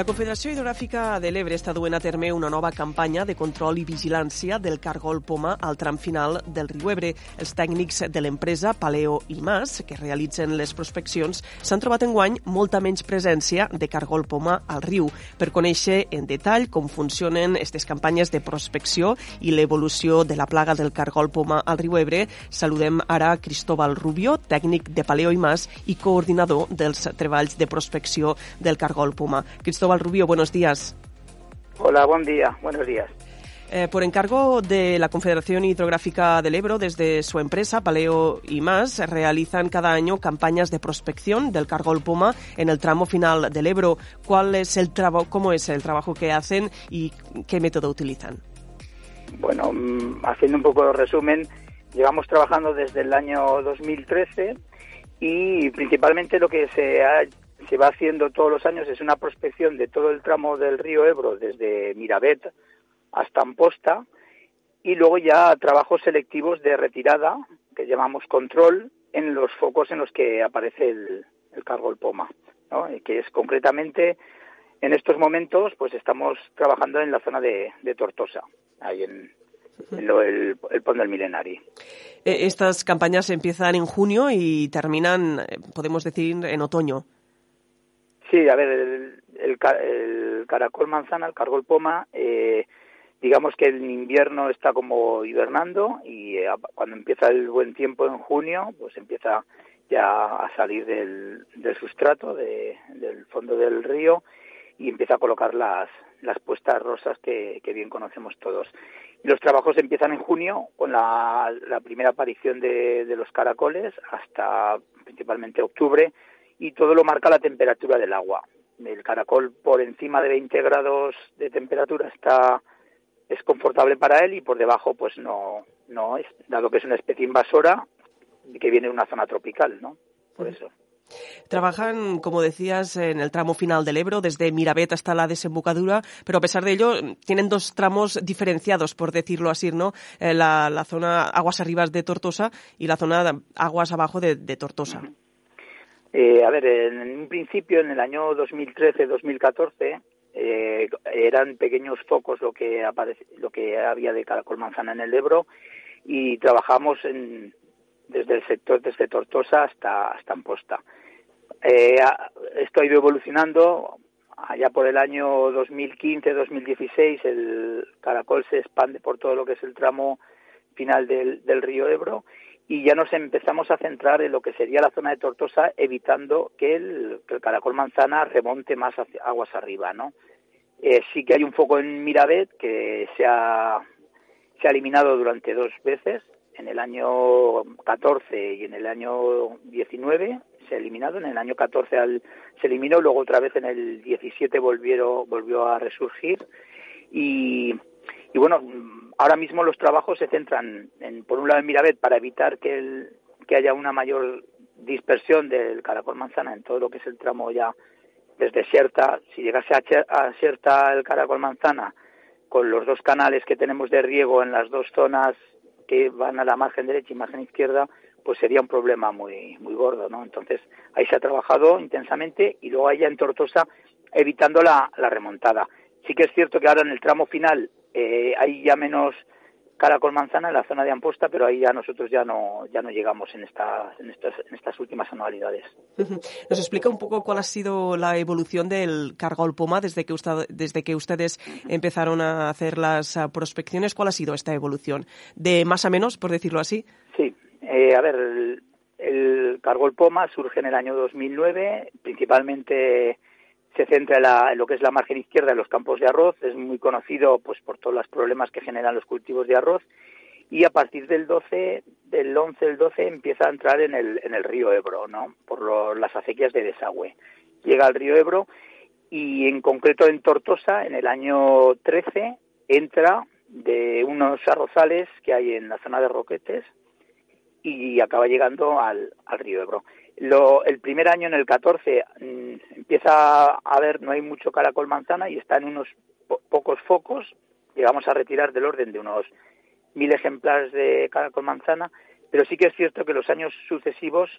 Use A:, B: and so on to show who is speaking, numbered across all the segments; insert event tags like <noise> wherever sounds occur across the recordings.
A: La Confederació Hidrogràfica de l'Ebre està duent a terme una nova campanya de control i vigilància del cargol poma al tram final del riu Ebre. Els tècnics de l'empresa Paleo i Mas, que realitzen les prospeccions, s'han trobat en guany molta menys presència de cargol poma al riu. Per conèixer en detall com funcionen aquestes campanyes de prospecció i l'evolució de la plaga del cargol poma al riu Ebre, saludem ara Cristóbal Rubio, tècnic de Paleo i Mas i coordinador dels treballs de prospecció del cargol poma. Cristóbal Rubio, buenos días.
B: Hola, buen día, buenos días.
A: Eh, por encargo de la Confederación Hidrográfica del Ebro, desde su empresa, Paleo y más, realizan cada año campañas de prospección del cargol poma en el tramo final del Ebro. ¿Cuál es el trabajo, cómo es el trabajo que hacen y qué método utilizan?
B: Bueno, mm, haciendo un poco de resumen, llevamos trabajando desde el año 2013 y principalmente lo que se ha se va haciendo todos los años es una prospección de todo el tramo del río Ebro, desde Mirabet hasta Amposta, y luego ya trabajos selectivos de retirada, que llamamos control, en los focos en los que aparece el, cargo el poma, ¿no? que es concretamente en estos momentos pues estamos trabajando en la zona de, Tortosa, ahí en, el, el del Milenari.
A: Eh, estas campañas empiezan en junio y terminan, eh, podemos decir, en otoño.
B: Sí, a ver, el, caracol manzana, el cargol poma, eh, digamos que el invierno está como hibernando y eh, cuando empieza el buen tiempo en junio, pues empieza ya a salir del, sustrato, del fondo del río y empieza a colocar las, las puestas rosas que, bien conocemos todos. Los trabajos empiezan en junio con la, primera aparición de, de los caracoles hasta principalmente octubre, y todo lo marca la temperatura del agua. El caracol por encima de 20 grados de temperatura está es confortable para él y por debajo pues no no es dado que es una especie invasora que viene de una zona tropical, ¿no? Por eso.
A: Trabajan, como decías, en el tramo final del Ebro, desde Mirabet hasta la desembocadura, pero a pesar de ello tienen dos tramos diferenciados, por decirlo así, ¿no? Eh, la, la, zona aguas arriba de Tortosa y la zona aguas abajo de, Tortosa.
B: Eh, a ver, en un principio, en el año 2013-2014, eh, eran pequeños focos lo que, lo que había de caracol manzana en el Ebro y trabajamos en, desde el sector, desde Tortosa hasta, hasta Amposta. Eh, esto ha ido evolucionando. Allá por el año 2015-2016 el caracol se expande por todo lo que es el tramo final del, del río Ebro y ya nos empezamos a centrar en lo que sería la zona de Tortosa, evitando que el, caracol manzana remonte más hacia, aguas arriba, ¿no? Eh, sí que hay un foco en Mirabet que se ha, se ha eliminado durante dos veces, en el año 14 y en el año 19 se ha eliminado, en el año 14 al, se eliminó, luego otra vez en el 17 volvieron, volvió a resurgir. Y, y bueno, ahora mismo los trabajos se centran, en, por un lado, en Mirabet para evitar que, el, que haya una mayor dispersión del caracol manzana en todo lo que es el tramo ya desde Sierta. Si llegase a, Sierta el caracol manzana, con los dos canales que tenemos de riego en las dos zonas que van a la margen derecha y margen izquierda, pues sería un problema muy muy gordo, ¿no? Entonces ahí se ha trabajado intensamente y luego allá en Tortosa evitando la, la remontada. Sí que es cierto que ahora en el tramo final eh, hay ya menos caracol manzana en la zona de Amposta, pero ahí ya nosotros ya no ya no llegamos en estas en estas en estas últimas anualidades.
A: Nos explica un poco cuál ha sido la evolución del cargol poma desde que usted, desde que ustedes empezaron a hacer las ah, prospecciones. ¿Cuál ha sido esta evolución? De más a menos, por decirlo así.
B: Sí, eh, a ver, el, el cargol poma surge en el año 2009, principalmente se centra en, lo que es la margen izquierda de los campos de arroz, es muy conocido pues por todos los problemas que generan los cultivos de arroz y a partir del 12, del 11 del 12 empieza a entrar en el, en el río Ebro, ¿no? Por las acequias de desagüe. Llega al río Ebro y en concreto en Tortosa en el año 13 entra de unos arrozales que hay en la zona de Roquetes y acaba llegando al, al río Ebro. Lo, el primer año, en el 14, mm, a ver, no hay mucho caracol manzana y está en unos pocos focos. Llegamos a retirar del orden de unos mil ejemplares de caracol manzana, pero sí que es cierto que los años sucesivos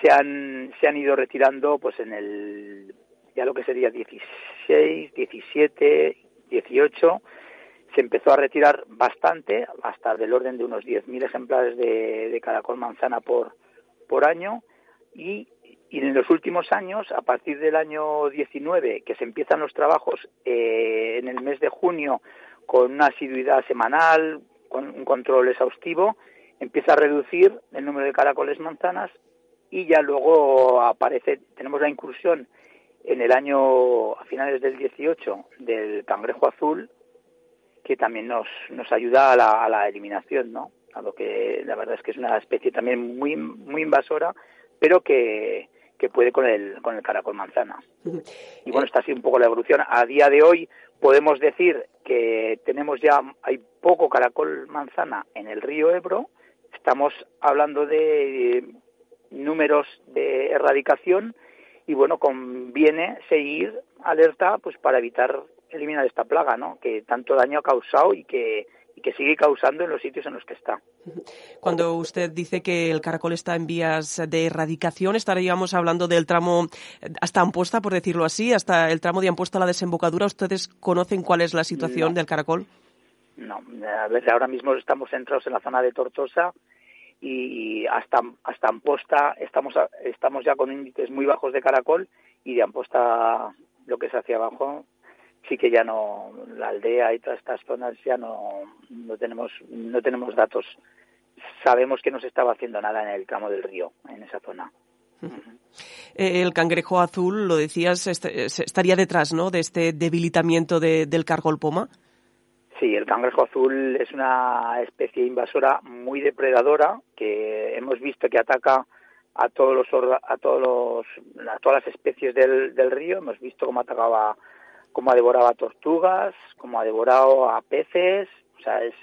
B: se han, se han ido retirando pues en el ya lo que sería 16, 17, 18, se empezó a retirar bastante, hasta del orden de unos 10.000 ejemplares de, caracol manzana por, por año, y, en los últimos años, a partir del año 19, que se empiezan los trabajos eh, en el mes de junio con una asiduidad semanal, con un control exhaustivo, empieza a reducir el número de caracoles manzanas y ya luego aparece, tenemos la incursión en el año, a finales del 18, del cangrejo azul, que también nos, nos ayuda a la, a la eliminación, ¿no? A lo que la verdad es que es una especie también muy, muy invasora, pero que, que puede con el, con el caracol manzana. Y bueno, está así un poco la evolución. A día de hoy podemos decir que tenemos ya, hay poco caracol manzana en el río Ebro. Estamos hablando de números de erradicación y bueno, conviene seguir alerta pues para evitar eliminar esta plaga, ¿no? Que tanto daño ha causado y que, y que sigue causando en los sitios en los que está.
A: Cuando usted dice que el caracol está en vías de erradicación, estaríamos hablando del tramo hasta Amposta, por decirlo así, hasta el tramo de Amposta a la desembocadura. ¿Ustedes conocen cuál es la situación del caracol?
B: No, a ver, ahora mismo estamos centrados en la zona de Tortosa y hasta hasta Amposta estamos estamos ya con índices muy bajos de caracol y de Amposta lo que es hacia abajo sí que ya no la aldea y todas estas zonas ya no no tenemos no tenemos datos. Sabemos que no se estaba haciendo nada en el tramo del río en esa zona.
A: Eh, el cangrejo azul lo decías este, estaría detrás no de este debilitamiento del cargol poma.
B: Sí, el cangrejo azul es una especie invasora muy depredadora que hemos visto que ataca a todos los a todos los a todas las especies del, del río. Hemos visto cómo atacaba, cómo devoraba tortugas, cómo ha devorado a peces. O sea, es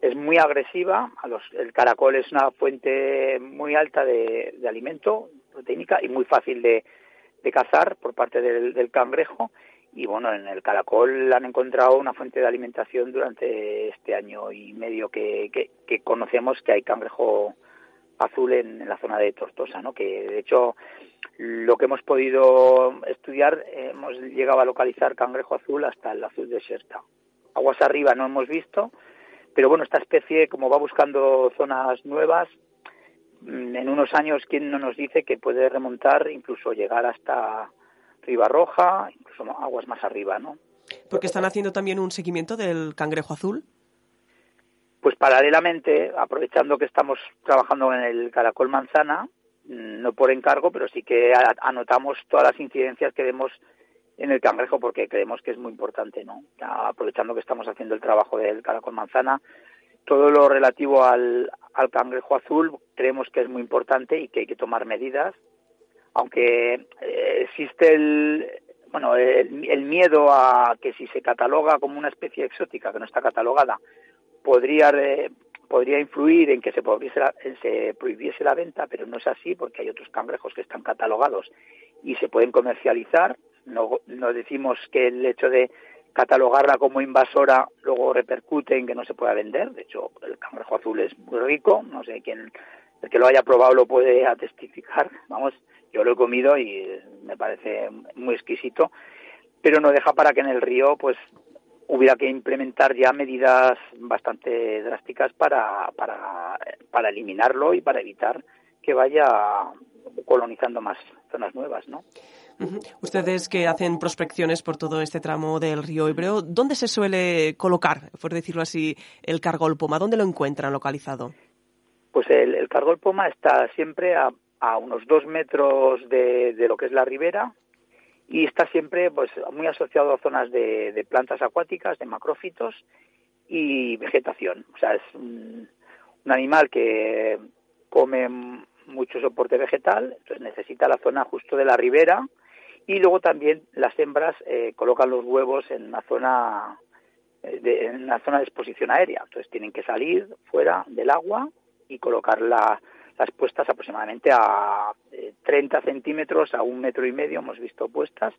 B: es muy agresiva. A los, el caracol es una fuente muy alta de, de alimento proteínica y muy fácil de, de cazar por parte del, del cangrejo y bueno, en el caracol han encontrado una fuente de alimentación durante este año y medio que, que, conocemos que hay cangrejo azul en, la zona de Tortosa, ¿no? Que de hecho lo que hemos podido estudiar hemos llegado a localizar cangrejo azul hasta el azul de Serta. Aguas arriba no hemos visto, pero bueno, esta especie como va buscando zonas nuevas, mm, en unos años quién no nos dice que puede remontar incluso llegar hasta Roja, incluso aguas más arriba, ¿no?
A: Porque están haciendo también un seguimiento del cangrejo azul.
B: Pues paralelamente, aprovechando que estamos trabajando en el caracol manzana, no por encargo, pero sí que anotamos todas las incidencias que vemos en el cangrejo porque creemos que es muy importante, ¿no? Aprovechando que estamos haciendo el trabajo del caracol manzana, todo lo relativo al, al cangrejo azul creemos que es muy importante y que hay que tomar medidas aunque eh, existe el, bueno, el, miedo a que si se cataloga como una especie exótica que no está catalogada, podría podría influir en que se prohibiese, la, se prohibiese la venta, pero no es así porque hay otros cangrejos que están catalogados y se pueden comercializar. No, no decimos que el hecho de catalogarla como invasora luego repercute en que no se pueda vender. De hecho, el cangrejo azul es muy rico, no sé quién, el que lo haya probado lo puede atestificar. <laughs> Vamos, yo lo he comido y me parece muy exquisito, pero no deja para que en el río pues hubiera que implementar ya medidas bastante drásticas para, para, para eliminarlo y para evitar que vaya colonizando más zonas nuevas, ¿no?
A: Ustedes que hacen prospecciones por todo este tramo del río Ebro, ¿dónde se suele colocar, por decirlo así, el cargol poma? ¿Dónde lo encuentran localizado?
B: Pues el, el cargol poma está siempre a, a unos dos metros de, de, lo que es la ribera y está siempre pues muy asociado a zonas de, de plantas acuáticas, de macrófitos y vegetación. O sea, es un, animal que come mucho soporte vegetal, entonces necesita la zona justo de la ribera y luego también las hembras eh, colocan los huevos en una zona eh, de, en una zona de exposición aérea, entonces tienen que salir fuera del agua y colocar la, las puestas aproximadamente a 30 eh, centímetros a un metro y medio hemos visto puestas.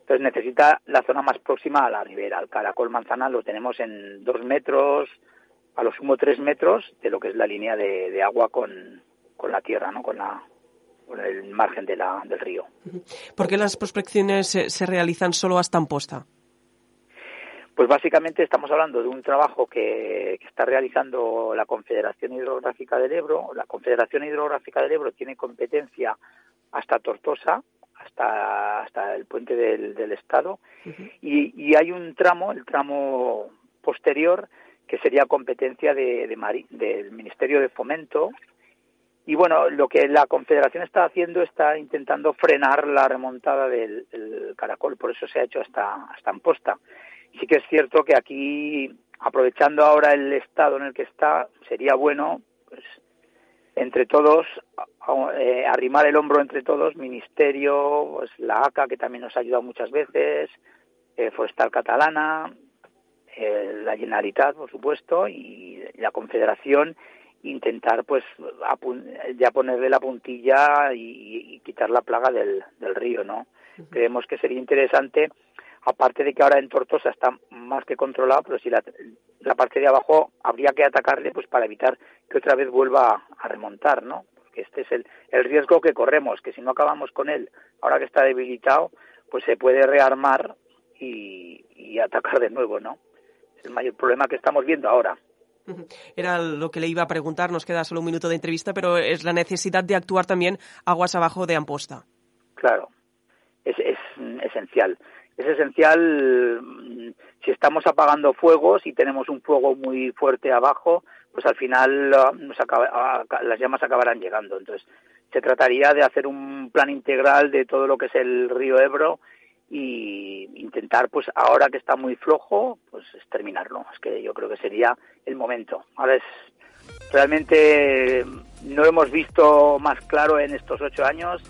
B: Entonces necesita la zona más próxima a la ribera. El caracol manzana lo tenemos en dos metros, a lo sumo tres metros de lo que es la línea de, agua con, con la tierra, ¿no? Con la, el margen de la, del río.
A: ¿Por qué las prospecciones se, realizan solo hasta Amposta?
B: Pues básicamente estamos hablando de un trabajo que, está realizando la Confederación Hidrográfica del Ebro. La Confederación Hidrográfica del Ebro tiene competencia hasta Tortosa, hasta, hasta el puente del, Estado, y, y, hay un tramo, el tramo posterior, que sería competencia de, del Ministerio de Fomento. Y bueno, lo que la Confederación está haciendo está intentando frenar la remontada del, caracol, por eso se ha hecho hasta, hasta en posta. Sí que es cierto que aquí, aprovechando ahora el estado en el que está, sería bueno, pues, entre todos, eh, arrimar el hombro entre todos, Ministerio, pues, la ACA, que también nos ha ayudado muchas veces, eh, Forestal Catalana, eh, la Generalitat, por supuesto, y la Confederación intentar pues ya ponerle la puntilla y, quitar la plaga del, del río, ¿no? Creemos que sería interesante, aparte de que ahora en Tortosa está más que controlado, pero si la, la parte de abajo habría que atacarle pues para evitar que otra vez vuelva a remontar, ¿no? Porque este es el, el riesgo que corremos, que si no acabamos con él, ahora que está debilitado, pues se puede rearmar y, y atacar de nuevo, ¿no? el mayor problema que estamos viendo ahora. <laughs>
A: Era lo que le iba a preguntar, nos queda solo un minuto de entrevista, pero es la necesidad de actuar también aguas abajo de Amposta.
B: Claro, es, es esencial. Es esencial mm, si estamos apagando fuegos y tenemos un fuego muy fuerte abajo, pues al final ah, nos ah, las llamas acabarán llegando. Entonces, se trataría de hacer un plan integral de todo lo que es el río Ebro y intentar pues ahora que está muy flojo pues terminarlo es que yo creo que sería el momento ahora realmente no hemos visto más claro en estos ocho años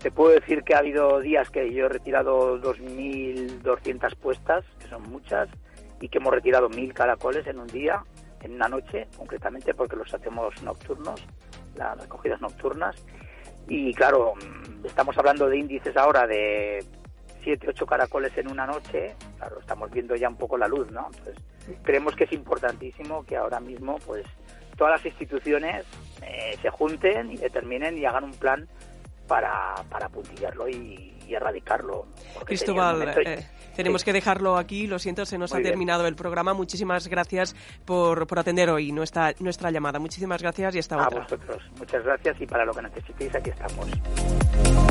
B: te puedo decir que ha habido días que yo he retirado 2.200 puestas que son muchas y que hemos retirado 1.000 caracoles en un día en una noche concretamente porque los hacemos nocturnos las recogidas nocturnas y claro estamos hablando de índices ahora de siete, ocho caracoles en una noche, claro, estamos viendo ya un poco la luz, ¿no? Entonces, creemos que es importantísimo que ahora mismo, pues, todas las instituciones eh, se junten y determinen y hagan un plan para, para puntillarlo y, erradicarlo.
A: Cristóbal, eh, tenemos que dejarlo aquí. Lo siento, se nos ha terminado el programa. Muchísimas gracias por, por atender hoy nuestra, nuestra llamada. Muchísimas gracias y hasta
B: otra.
A: A
B: vosotros. Muchas gracias y para lo que necesitéis aquí estamos.